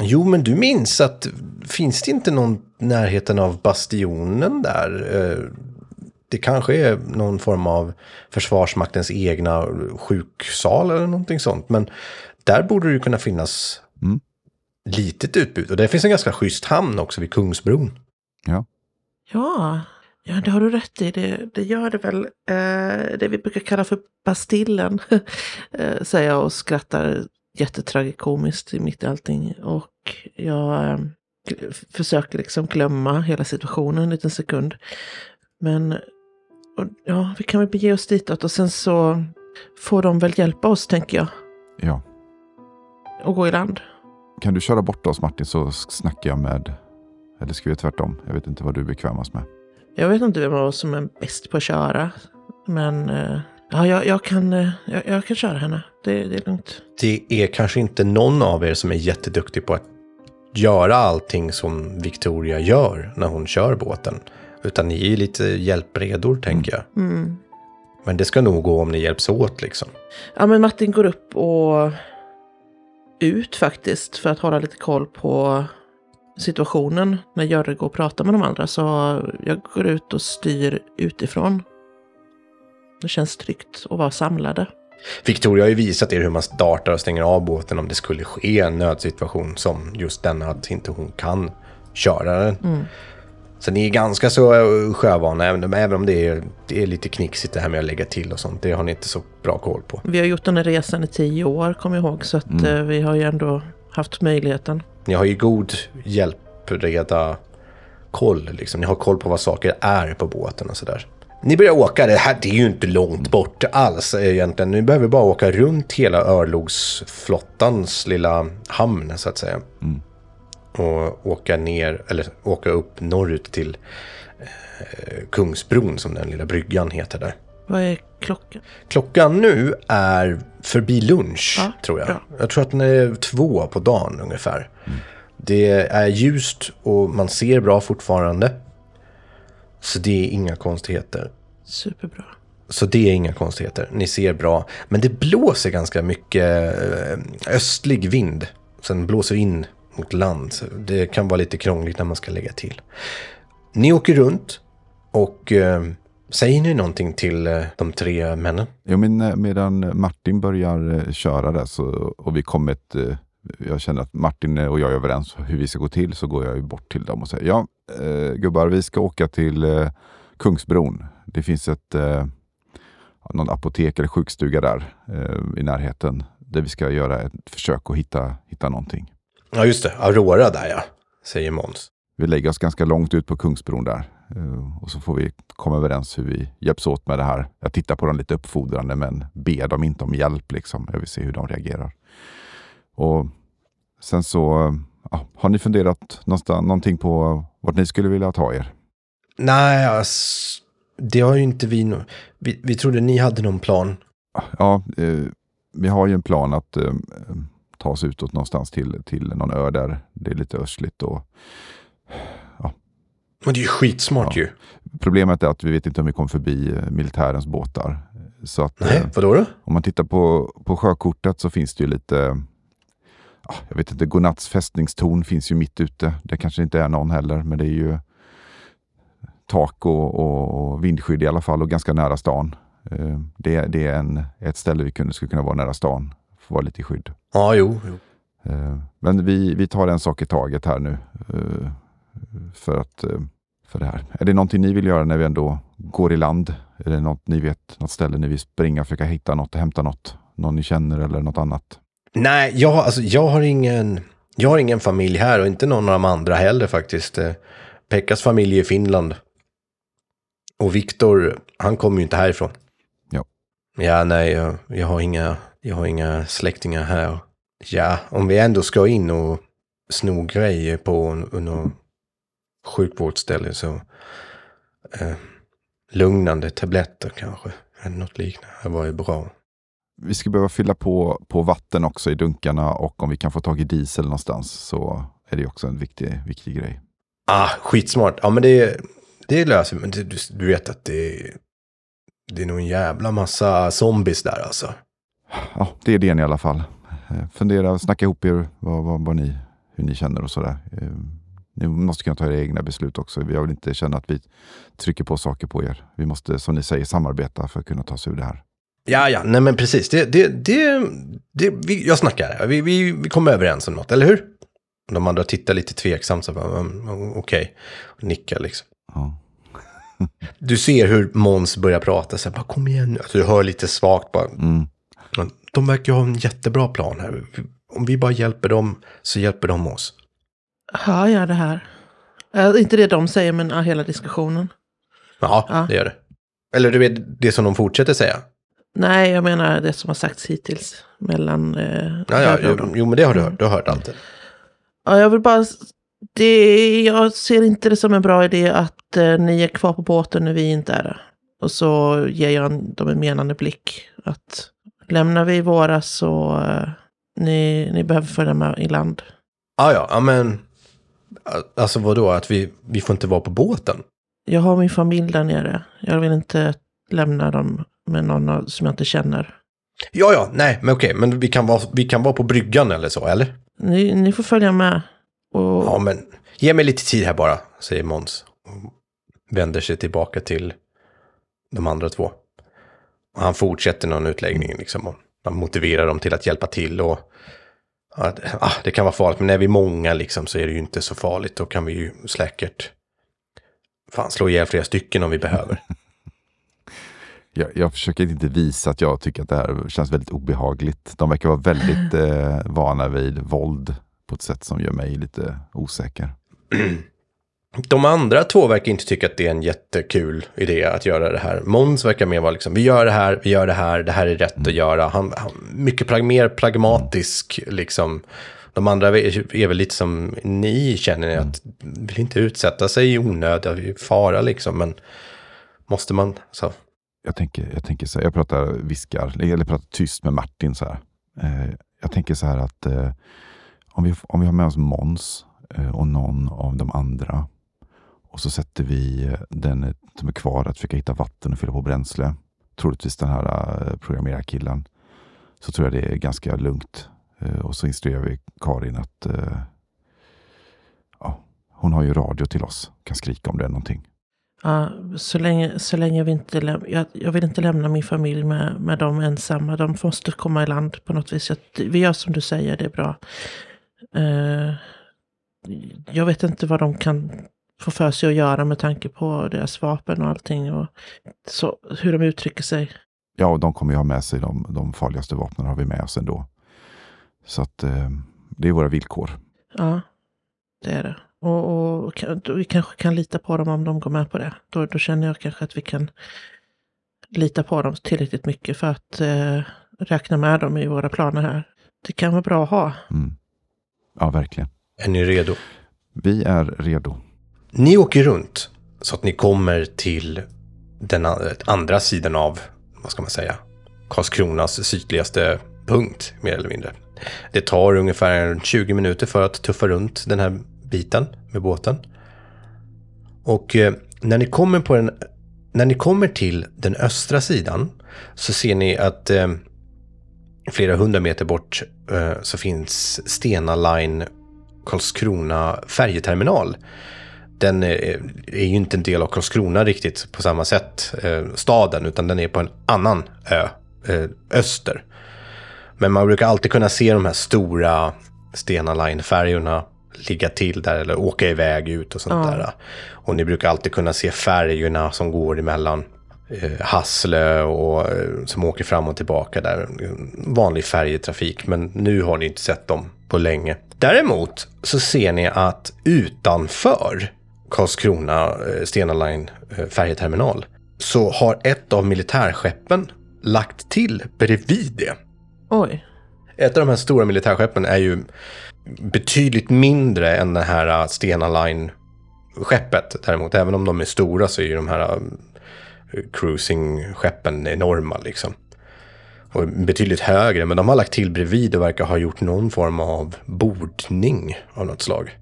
S1: Jo, men du minns att finns det inte någon närheten av bastionen där? Eh, Det kanske är någon form av Försvarsmaktens egna sjuksal eller någonting sånt. Men där borde det ju kunna finnas
S3: Mm.
S1: litet utbud. Och det finns en ganska schysst hamn också vid Kungsbron.
S2: Ja, ja det har du rätt i. Det, det gör det väl. Eh, det vi brukar kalla för Bastillen, [laughs] eh, säger jag och skrattar jättetragikomiskt i mitt i allting. Och jag eh, försöker liksom glömma hela situationen en liten sekund. Men och, ja, vi kan väl bege oss ditåt och sen så får de väl hjälpa oss, tänker jag,
S3: Ja.
S2: och gå i land.
S3: Kan du köra bort oss Martin så snackar jag med... Eller ska vi tvärtom? Jag vet inte vad du är bekvämast med.
S2: Jag vet inte vem av oss som är bäst på att köra. Men eh, ja, jag, jag, kan, eh, jag, jag kan köra henne. Det, det är lugnt.
S1: Det är kanske inte någon av er som är jätteduktig på att göra allting som Victoria gör när hon kör båten. Utan ni är lite hjälpredor, tänker jag.
S2: Mm.
S1: Men det ska nog gå om ni hjälps åt liksom.
S2: Ja, men Martin går upp och ut faktiskt för att hålla lite koll på situationen när Görre går och pratar med de andra. Så jag går ut och styr utifrån. Det känns tryggt att vara samlade.
S1: Victoria har ju visat er hur man startar och stänger av båten om det skulle ske en nödsituation som just denna att inte hon kan köra den. Så ni är ganska så eh, sjövana, även, även om det är, det är lite knixigt det här med att lägga till och sånt. Det har ni inte så bra koll på.
S2: Vi har gjort den här resan i tio år, kommer jag ihåg. Så att eh, vi har ju ändå haft möjligheten.
S1: Ni har ju god hjälpreda koll. Liksom. Ni har koll på vad saker är på båten och sådär. Ni börjar åka, det här det är ju inte långt bort alls egentligen. Ni behöver bara åka runt hela örlogsflottans lilla hamn så att säga. Och åka ner, eller åka upp norrut till eh, Kungsbron som den lilla bryggan heter där.
S2: Vad är klockan?
S1: Klockan nu är förbi lunch,
S2: Ja,
S1: tror jag.
S2: bra.
S1: Jag tror att den är två på dagen ungefär. Det är ljust och man ser bra fortfarande. Så det är inga konstigheter.
S2: Superbra.
S1: Så det är inga konstigheter. Ni ser bra. Men det blåser ganska mycket eh, östlig vind. Sen blåser in mot land. Det kan vara lite krångligt när man ska lägga till. Ni åker runt och eh, säger ni någonting till eh, de tre männen?
S3: Jo, men eh, medan Martin börjar eh, köra där så, och vi kommit, jag känner att Martin och jag är överens hur vi ska gå till, så går jag ju bort till dem och säger ja, eh, gubbar, vi ska åka till eh, Kungsbron. Det finns ett eh, någon apotek eller sjukstuga där eh, i närheten där vi ska göra ett försök att hitta, hitta någonting.
S1: Ja, just det. Aurora där ja, säger Måns.
S3: Vi lägger oss ganska långt ut på Kungsbron där och så får vi komma överens hur vi hjälps åt med det här. Jag tittar på dem lite uppfordrande men ber dem inte om hjälp. Liksom. Jag vill se hur de reagerar. Och Sen så, eh, ja, har ni funderat någonting på vart ni skulle vilja ta er?
S1: Nej, ass, det har ju inte vi, no vi. Vi trodde ni hade någon plan.
S3: Ja, eh, vi har ju en plan att eh, ta oss utåt någonstans till, till någon ö där det är lite östligt. Och,
S1: Men det är ju skitsmart
S3: Ja.
S1: ju.
S3: problemet är att vi vet inte om vi kommer förbi eh, militärens båtar. Så att,
S1: Nej,
S3: eh,
S1: vadå då?
S3: Om man tittar på, på sjökortet så finns det ju lite, ja, jag vet inte, Godnatts fästningstorn finns ju mitt ute. Det kanske inte är någon heller, men det är ju tak och, och, och vindskydd i alla fall och ganska nära stan. Eh, Det, det är en, ett ställe vi kunde, skulle kunna vara nära stan, få vara lite i skydd.
S1: Ja, jo. jo.
S3: Eh, Men vi, vi tar en sak i taget här nu. För, att, eh, för det här. Är det någonting ni vill göra när vi ändå går i land? Är det något ni vet, något ställe ni vill springa och försöka hitta något, hämta något? Någon ni känner eller något annat?
S1: Nej, jag, alltså, jag, har ingen, jag har ingen familj här och inte någon av de andra heller faktiskt. Eh, Pekkas familj är i Finland. Och Viktor, han kommer ju inte härifrån.
S3: Ja.
S1: Ja, nej, jag, jag, har inga, jag har inga släktingar här. Ja, om vi ändå ska in och sno grejer på något sjukvårdsställe så eh, lugnande tabletter kanske. Eller något liknande. Det var ju bra.
S3: Vi ska behöva fylla på, på vatten också i dunkarna och om vi kan få tag i diesel någonstans så är det också en viktig, viktig grej.
S1: Ah, skitsmart. Ja, men det, det löser. Men du, du vet att det, det är nog en jävla massa zombies där alltså.
S3: Ja, det är det i alla fall. Eh, Fundera, snacka ihop er vad, vad, vad ni, hur ni känner och sådär. Ni måste kunna ta era egna beslut också. Jag vill inte känna att vi trycker på saker på er. Vi måste, som ni säger, samarbeta för att kunna ta oss ur det här.
S1: Ja, ja, nej men precis. Det, det, det, det, vi, jag snackar. Vi, vi, vi kommer överens om något, eller hur? De andra tittar lite tveksamt, så okej. Och Nickar liksom.
S3: Ja. [laughs]
S1: Du ser hur Måns börjar prata, så här, bara kom igen nu. Alltså, du hör lite svagt bara.
S3: Mm.
S1: De verkar ha en jättebra plan här. Om vi bara hjälper dem så hjälper de oss.
S2: Hör jag det här? Äh, inte det de säger, men ja, hela diskussionen.
S1: Ja,
S2: Ja.
S1: det gör det. Eller du vet, det som de fortsätter säga.
S2: Nej, jag menar det som har sagts hittills mellan eh,
S1: Ja, ja, jo, jo, men det har du hört. Du har hört allt det.
S2: Ja, jag vill bara... Det, jag ser inte det som en bra idé att eh, ni är kvar på båten när vi inte är det. Och så ger jag en- dem en menande blick. Att lämnar vi våra så eh, ni, ni behöver följa med i land.
S1: Ja, ja, men... Alltså vadå, att vi, vi får inte vara på båten?
S2: Jag har min familj där nere. Jag vill inte lämna dem med någon som jag inte känner.
S1: Ja, ja, nej, men okej, men vi kan, vara, vi kan vara på bryggan eller så, eller?
S2: Ni, ni får följa med. Och,
S1: Ja, men ge mig lite tid här bara, säger Måns. Vänder sig tillbaka till de andra två. Och han fortsätter någon utläggning liksom. Och han motiverar dem till att hjälpa till och... Det- ah, det kan vara farligt, men när vi är många liksom så är det ju inte så farligt. Då kan vi ju säkert... Fan, slå ihjäl flera stycken om vi behöver. [laughs]
S3: Jag, jag försöker inte visa att jag tycker att det här känns väldigt obehagligt. De verkar vara väldigt [clears throat] eh, vana vid våld på ett sätt som gör mig lite osäker. [clears throat]
S1: De andra två verkar inte tycka att det är en jättekul idé att göra det här. Måns verkar mer vara liksom, vi gör det här, vi gör det här, det här är rätt att göra. Han, han mycket prag mer pragmatisk liksom. De andra är, är väl lite som ni känner att vill inte utsätta sig i onödig fara liksom, men måste man så.
S3: Jag tänker, jag tänker så här, jag pratar viskar, eller pratar tyst med Martin så här. Eh, jag tänker så här att eh, om, vi, om vi har med oss Måns eh, och någon av de andra och så sätter vi den som är kvar att försöka hitta vatten och fylla på bränsle. Troligtvis den här eh, programmerarkillen. Så tror jag det är ganska lugnt. Eh, och så instruerar vi Karin att eh, ja, hon har ju radio till oss. Kan skrika om det är någonting.
S2: Ja, så länge, så länge vi inte läm- jag, jag vill inte lämna min familj med, med dem ensamma. De måste komma i land på något vis. Jag, vi gör som du säger, det är bra. Uh, jag vet inte vad de kan få för sig att göra med tanke på deras vapen och allting. Och så, hur de uttrycker sig.
S3: Ja, och de kommer ju ha med sig de, de farligaste vapnen har vi med oss ändå. Så att eh, det är våra villkor.
S2: Ja, det är det. Och, och, vi kanske kan lita på dem om de går med på det. Då, då känner jag kanske att vi kan lita på dem tillräckligt mycket för att eh, räkna med dem i våra planer här. Det kan vara bra att ha.
S3: Mm. Ja, verkligen.
S1: Är ni redo?
S3: Vi är redo.
S1: Ni åker runt så att ni kommer till den andra sidan av, vad ska man säga, Karlskronas sydligaste punkt, mer eller mindre. Det tar ungefär 20 minuter för att tuffa runt den här biten med båten. Och eh, när ni kommer på den, när ni kommer till den östra sidan så ser ni att eh, flera hundra meter bort eh, så finns Stena Line Karlskrona färjeterminal. Den är, är, ju inte en del av Karlskrona riktigt på samma sätt, eh, staden, utan den är på en annan ö, eh, öster. Men man brukar alltid kunna se de här stora Stena Line-färjorna ligga till där eller åka iväg ut och sånt ja. där. Och ni brukar alltid kunna se färjorna som går emellan eh, Hasslö och eh, som åker fram och tillbaka där. Vanlig färjetrafik, men nu har ni inte sett dem på länge. Däremot så ser ni att utanför Karlskrona eh, Stena Line eh, färjeterminal så har ett av militärskeppen lagt till bredvid det.
S2: Oj.
S1: Ett av de här stora militärskeppen är ju betydligt mindre än det här Stena Line-skeppet. Däremot, även om de är stora så är ju de här cruising-skeppen enorma liksom. Och betydligt högre, men de har lagt till bredvid och verkar ha gjort någon form av bordning av något slag.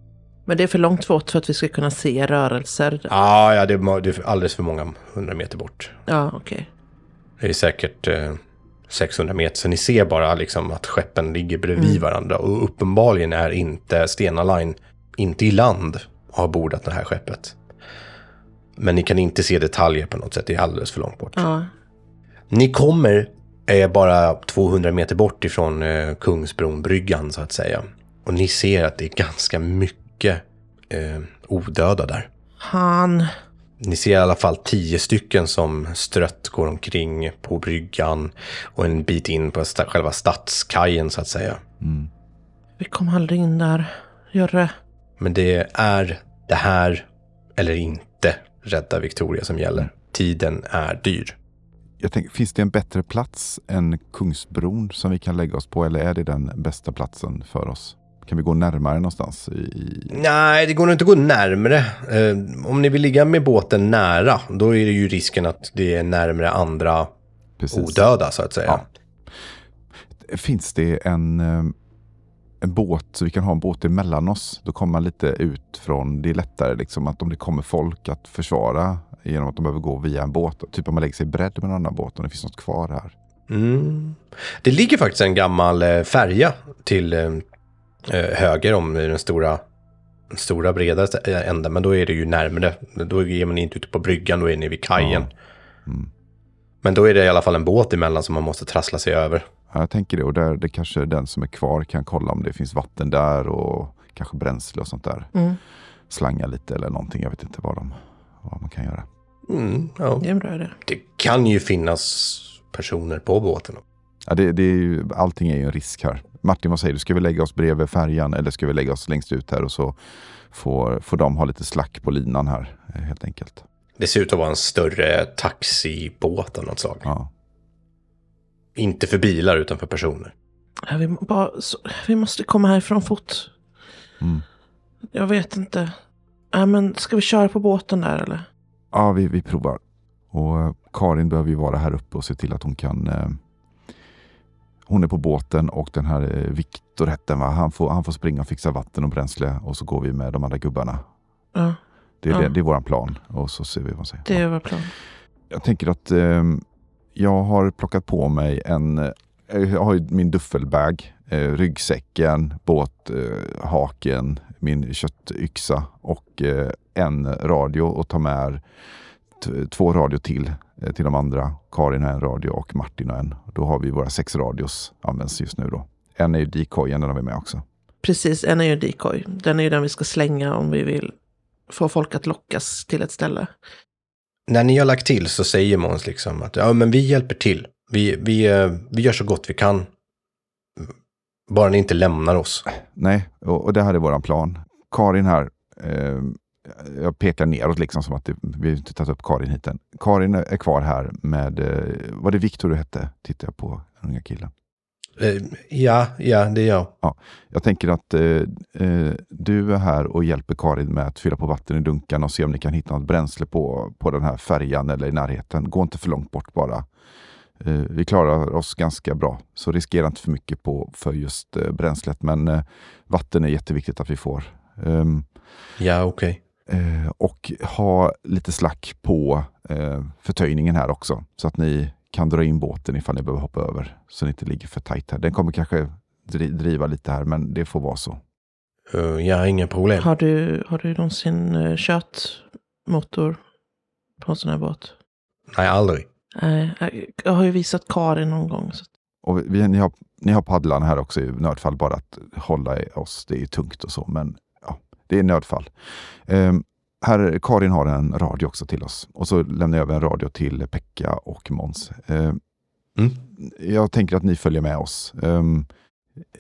S2: Men det är för långt bort för att vi ska kunna se rörelser?
S1: Ah, ja, det är, det är alldeles för många hundra meter bort.
S2: Ja, okej. Okay.
S1: Det är säkert eh, 600 meter. Så ni ser bara liksom att skeppen ligger bredvid mm. varandra. Och uppenbarligen är inte Stena Line inte i land och har bordat det här skeppet. Men ni kan inte se detaljer på något sätt. Det är alldeles för långt bort.
S2: Ja.
S1: Ni kommer är bara 200 meter bort ifrån eh, Kungsbronbryggan så att säga. Och ni ser att det är ganska mycket eh, odöda där.
S2: Han.
S1: Ni ser i alla fall tio stycken som strött går omkring på bryggan och en bit in på st själva stadskajen så att säga.
S3: Mm.
S2: Vi kom aldrig in där, Görre.
S1: Men det är det här eller inte rädda Victoria som gäller. Tiden är dyr.
S3: Jag tänker, finns det en bättre plats än Kungsbron som vi kan lägga oss på eller är det den bästa platsen för oss? Kan vi gå närmare någonstans? I...
S1: Nej, det går nog inte att gå närmre. Eh, om ni vill ligga med båten nära, då är det ju risken att det är närmre andra Precis. odöda så att säga.
S3: Ja. Finns det en, eh, en båt, så vi kan ha en båt emellan oss? Då kommer man lite ut från, det är lättare liksom att om det kommer folk att försvara genom att de behöver gå via en båt. Typ om man lägger sig bredd med en annan båt, om det finns något kvar här.
S1: Mm. Det ligger faktiskt en gammal eh, färja till Eh, höger om den stora, stora breda änden. Men då är det ju närmre. Då är man inte ute på bryggan, då är ni vid kajen. Ja. Mm. Men då är det i alla fall en båt emellan som man måste trassla sig över.
S3: Ja, jag tänker det. Och där, det kanske den som är kvar kan kolla om det finns vatten där och kanske bränsle och sånt där.
S2: Mm.
S3: Slanga lite eller någonting. Jag vet inte vad, de, vad man kan göra.
S1: Mm, ja.
S2: Det är en bra idé.
S1: Det kan ju finnas personer på båten.
S3: Ja, det, det är ju, allting är ju en risk här. Martin, vad säger du? Ska vi lägga oss bredvid färjan eller ska vi lägga oss längst ut här och så får, får de ha lite slack på linan här eh, helt enkelt.
S1: Det ser ut att vara en större taxibåt av något slag.
S3: Ja.
S1: Inte för bilar utan för personer.
S2: Vi, bara, så, vi måste komma härifrån fort.
S3: Mm.
S2: Jag vet inte. Ja, men ska vi köra på båten där eller?
S3: Ja, vi, vi provar. Och eh, Karin behöver ju vara här uppe och se till att hon kan... Hon är på båten och den här eh, Viktor hette han, va? Han får, han får springa och fixa vatten och bränsle och så går vi med de andra gubbarna.
S2: Ja,
S3: Det är,
S2: Ja.
S3: det, det är våran plan och så ser vi vad som
S2: det är vår plan.
S3: Jag tänker att eh, jag har plockat på mig en... eh, Jag har ju min duffelbag, eh, ryggsäcken, båthaken, eh, min köttyxa och eh, en radio att ta med två radio till till de andra. Karin har en radio och Martin har en. Då har vi våra sex radios används just nu då. En är ju decoyen, den har vi med också.
S2: Precis, en är ju decoy. Den är ju den vi ska slänga om vi vill få folk att lockas till ett ställe.
S1: När ni har lagt till så säger Måns liksom att ja, men vi hjälper till. Vi, vi, eh, vi gör så gott vi kan. Bara ni inte lämnar oss.
S3: Nej, och, och det här är våran plan. Karin här, eh, jag pekar neråt liksom som att det, vi inte tagit upp Karin hit än. Karin är kvar här med, eh, var det Viktor du hette? Tittar jag på den unga killen.
S1: Eh, Ja, ja, det är jag.
S3: Jag tänker att eh, eh, du är här och hjälper Karin med att fylla på vatten i dunkarna och se om ni kan hitta något bränsle på, på den här färjan eller i närheten. Gå inte för långt bort bara. Eh, vi klarar oss ganska bra, så riskera inte för mycket på, för just eh, bränslet. Men vatten är jätteviktigt att vi får. Ehm,
S1: Ja, okej.
S3: Eh, och ha lite slack på eh, förtöjningen här också. Så att ni kan dra in båten ifall ni behöver hoppa över. Så ni inte ligger för tajt här. Den kommer kanske dri- driva lite här, men det får vara så.
S1: Eh, Ja, inga problem.
S2: Har du, har du någonsin eh, kört motor på en sån här båt?
S1: Nej, aldrig.
S2: Nej, jag- jag har ju visat Karin någon gång. Så.
S3: Och vi, ni, har, ni har paddlarna här också i nödfall, bara att hålla i oss. Det är tungt och så, men det är nödfall. Ehm, här, Karin har en radio också till oss. Och så lämnar jag över en radio till Pekka och Måns. Ehm,
S1: Mm.
S3: Jag tänker att ni följer med oss. Ehm,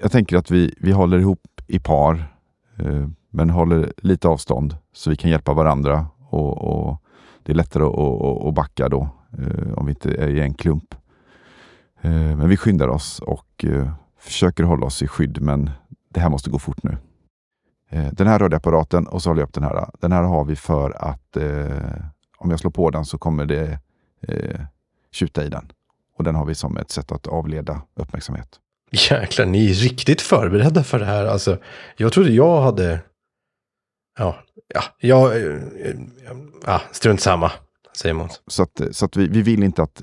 S3: jag tänker att vi, vi håller ihop i par, eh, men håller lite avstånd så vi kan hjälpa varandra. Och, och Det är lättare att, backa då, eh, om vi inte är i en klump. Eh, Men vi skyndar oss och eh, försöker hålla oss i skydd, men det här måste gå fort nu. Eh, Den här radioapparaten och så håller jag upp den här. Den här har vi för att eh, om jag slår på den så kommer det eh, tjuta i den. Och den har vi som ett sätt att avleda uppmärksamhet.
S1: Jäklar, ni är riktigt förberedda för det här. Alltså, jag trodde jag hade... Ja, ja, eh, eh, Ja, strunt samma, säger Måns.
S3: Så att, så att vi, vi vill inte att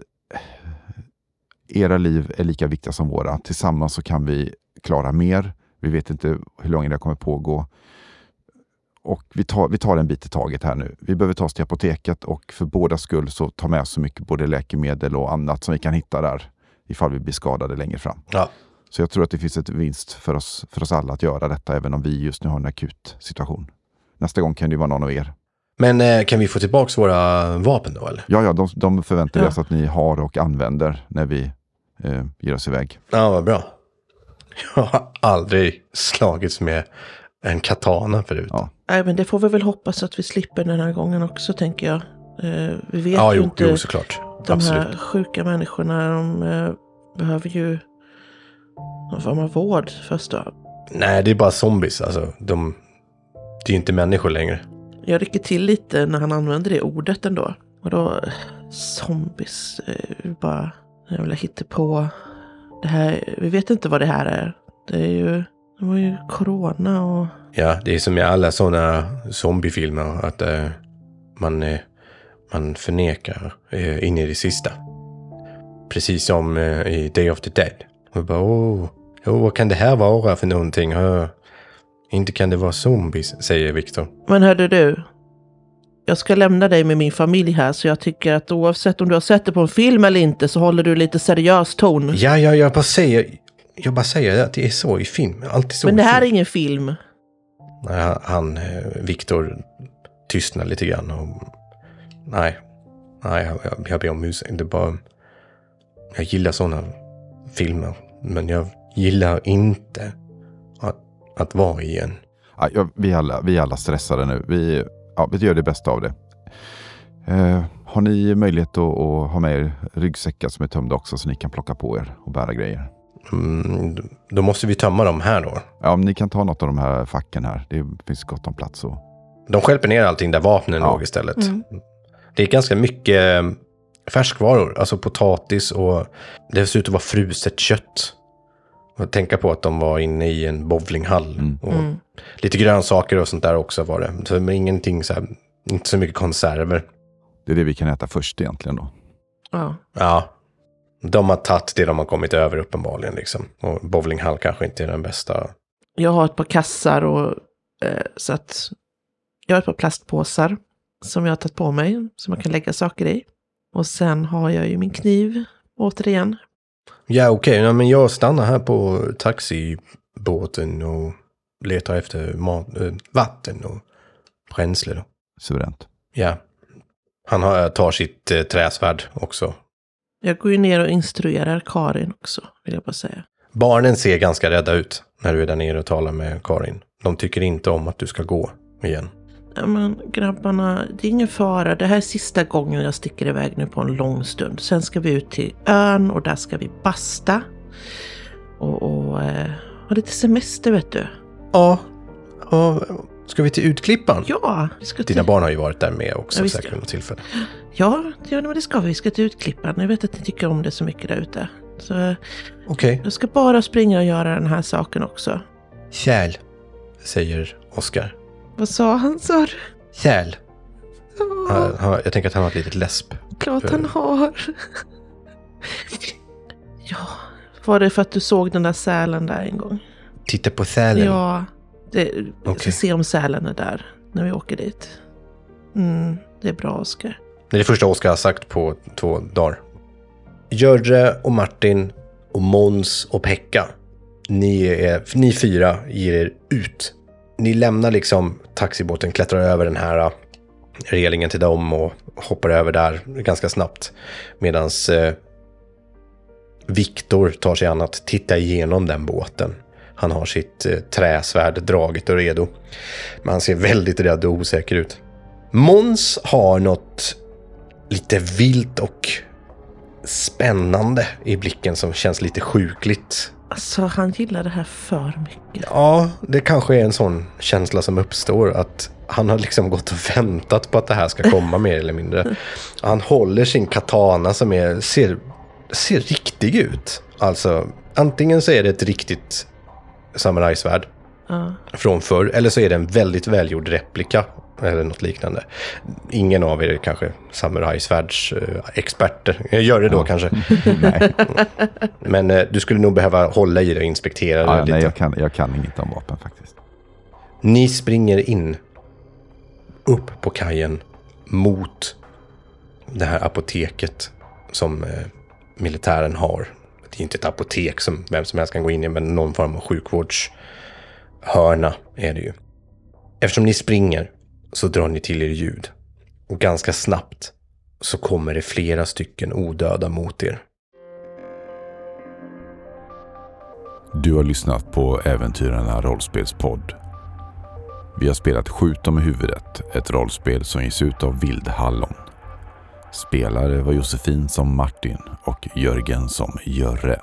S3: era liv är lika viktiga som våra. Tillsammans så kan vi klara mer. Vi vet inte hur länge det kommer pågå. Och vi tar, vi tar en bit i taget här nu. Vi behöver ta oss till apoteket och för båda skull så ta med så mycket både läkemedel och annat som vi kan hitta där ifall vi blir skadade längre fram.
S1: Ja,
S3: Så jag tror att det finns ett vinst för oss, för oss alla att göra detta, även om vi just nu har en akut situation. Nästa gång kan det vara någon av er.
S1: men eh, kan vi få tillbaka våra vapen då, eller?
S3: Ja, ja, de, de förväntar
S2: Ja.
S3: sig att ni har och använder när vi eh, ger oss iväg.
S1: Ja, vad bra. [laughs] aldrig slagits med en katana förut.
S3: Ja.
S2: Nej, men det får vi väl hoppas att vi slipper den här gången också, tänker jag. Eh, vi vet
S1: Ja,
S2: ju
S1: jo,
S2: inte.
S1: jo, såklart.
S2: de
S1: Absolut.
S2: här sjuka människorna, de eh, behöver ju någon form av vård först då.
S1: Nej, det är bara zombies. Alltså, de, det är ju inte människor längre.
S2: Jag rycker till lite när han använder det ordet ändå. Och då, eh, zombies, eh, bara jävla hittepå. Det här, vi vet inte vad det här är. Det är ju, det var ju corona och
S1: Ja, det är som i alla sådana zombiefilmer att eh, man, eh, man förnekar eh, in i det sista. Precis som eh, i Day of the Dead. Och bara, åh, åh, vad kan det här vara för någonting? Hö? Inte kan det vara zombies, säger Viktor.
S2: Men hörde du, jag ska lämna dig med min familj här så jag tycker att oavsett om du har sett det på en film eller inte så håller du lite seriös ton.
S1: Ja, ja, jag bara säger, jag bara säger att det är så i film. Alltid så
S2: Men det här är
S1: film.
S2: ingen film.
S1: Nej, han, eh, Viktor, tystnar lite grann. Och, nej, nej, jag, jag, jag ber om ursäkt. Det är bara... Jag gillar sådana filmer. Men jag, gillar inte att, att vara i en.
S3: Ja, ja, vi, alla, vi är alla stressade nu. Vi, ja, vi gör det bästa av det. Eh, har ni möjlighet att, att ha med er ryggsäckar som är tömda också så ni kan plocka på er och bära grejer?
S1: Mm, då måste vi tömma dem här då.
S3: Ja, om ni kan ta något av de här facken här. Det finns gott om plats. Och...
S1: De stjälper ner allting där vapnen
S3: Ja.
S1: låg istället. Det är ganska mycket eh, färskvaror, alltså potatis och det ser ut att vara fruset kött. Och tänka på att de var inne i en bowlinghall.
S3: Mm.
S1: Och Lite grönsaker och sånt där också var det. Så men ingenting så här, inte så mycket konserver.
S3: Det är det vi kan äta först egentligen då.
S2: Ja.
S1: Ja, de har tagit det de har kommit över uppenbarligen. Liksom. Och bowlinghall kanske inte är den bästa.
S2: Jag har ett par kassar och eh, så att jag har ett par plastpåsar som jag har tagit på mig som man kan lägga saker i. Och sen har jag ju min kniv återigen.
S1: Ja, okej, ja, men jag stannar här på taxibåten och letar efter mat, eh, vatten och bränsle. Då.
S3: Suveränt.
S1: Ja. Han har, tar sitt eh, träsvärd också.
S2: Jag går ju ner och instruerar Karin också, vill jag bara säga.
S1: Barnen ser ganska rädda ut när du är där nere och talar med Karin. De tycker inte om att du ska gå igen.
S2: Ja, men grabbarna, det är ingen fara. Det här är sista gången jag sticker iväg nu på en lång stund. Sen ska vi ut till ön och där ska vi basta. Och, och eh, ha lite semester vet du.
S1: Ja, ja ska vi till Utklippan?
S2: Ja, vi ska till...
S1: Dina barn har ju varit där med också
S2: Ja, visst,
S1: säkert vid något tillfälle.
S2: Ja, ja, men det ska vi. Vi ska till Utklippan. Jag vet att ni tycker om det så mycket där ute. Så eh,
S1: Okej.
S2: jag ska bara springa och göra den här saken också.
S1: Kärl, säger Oskar.
S2: Vad sa han, sa?
S1: Kärl. Han- Jag tänker att han har ett litet läsp.
S2: klart han har. Ja, var det för att du såg den där sälen där en gång?
S1: Titta på sälen.
S2: Ja, det,
S1: Okej.
S2: se om sälen är där när vi åker dit. Mm, det är bra, Oskar.
S1: Det är det första Oskar har sagt på två dagar. Jörre och Martin och Mons och Pekka. Ni, är, ni fyra ger er ut. Ni lämnar liksom taxibåten, klättrar över den här äh, relingen till dem och hoppar över där ganska snabbt. Medan eh, Viktor tar sig an att titta igenom den båten. Han har sitt eh, träsvärd draget och redo. Men han ser väldigt rädd och osäker ut. Mons har något lite vilt och spännande i blicken som känns lite sjukligt.
S2: Alltså, han gillar det här för mycket.
S1: Ja, det kanske är en sån känsla som uppstår att han har liksom gått och väntat på att det här ska komma mer eller mindre. [laughs] Han håller sin katana som är, ser, ser riktig ut. Alltså, antingen så är det ett riktigt samurajsvärd
S2: Ja.
S1: från förr, eller så är det en väldigt välgjord replika eller något liknande. Ingen av er är kanske samurajsvärdsexperter. Jag gör det då kanske. [laughs]
S3: nej,
S1: Men eh, du skulle nog behöva hålla i det och inspektera det
S3: ja,
S1: lite.
S3: nej jag, kan, jag kan inget om vapen faktiskt.
S1: Ni springer in upp på kajen mot det här apoteket som eh, militären har. Det är inte ett apotek som vem som helst kan gå in i, men någon form av sjukvårdshörna är det ju. Eftersom ni springer så drar ni till er ljud. Och ganska snabbt så kommer det flera stycken odöda mot er.
S3: Du har lyssnat på Äventyrarna rollspelspodd. Vi har spelat Skjut dem i huvudet, ett rollspel som ges ut av Vildhallon. Spelare var Josefin som Martin och Jörgen som Jörre.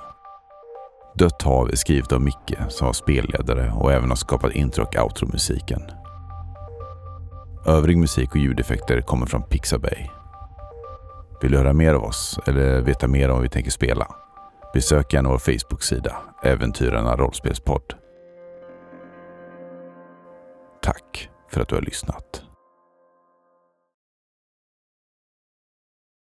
S3: Dött hav är skrivet av Micke som var spelledare och även har skapat intro och outro-musiken. Övrig musik och ljudeffekter kommer från Pixabay. Vill du höra mer av oss eller veta mer om vad vi tänker spela? Besök gärna vår Facebook-sida Äventyrarna rollspelspodd. Tack för att du har lyssnat.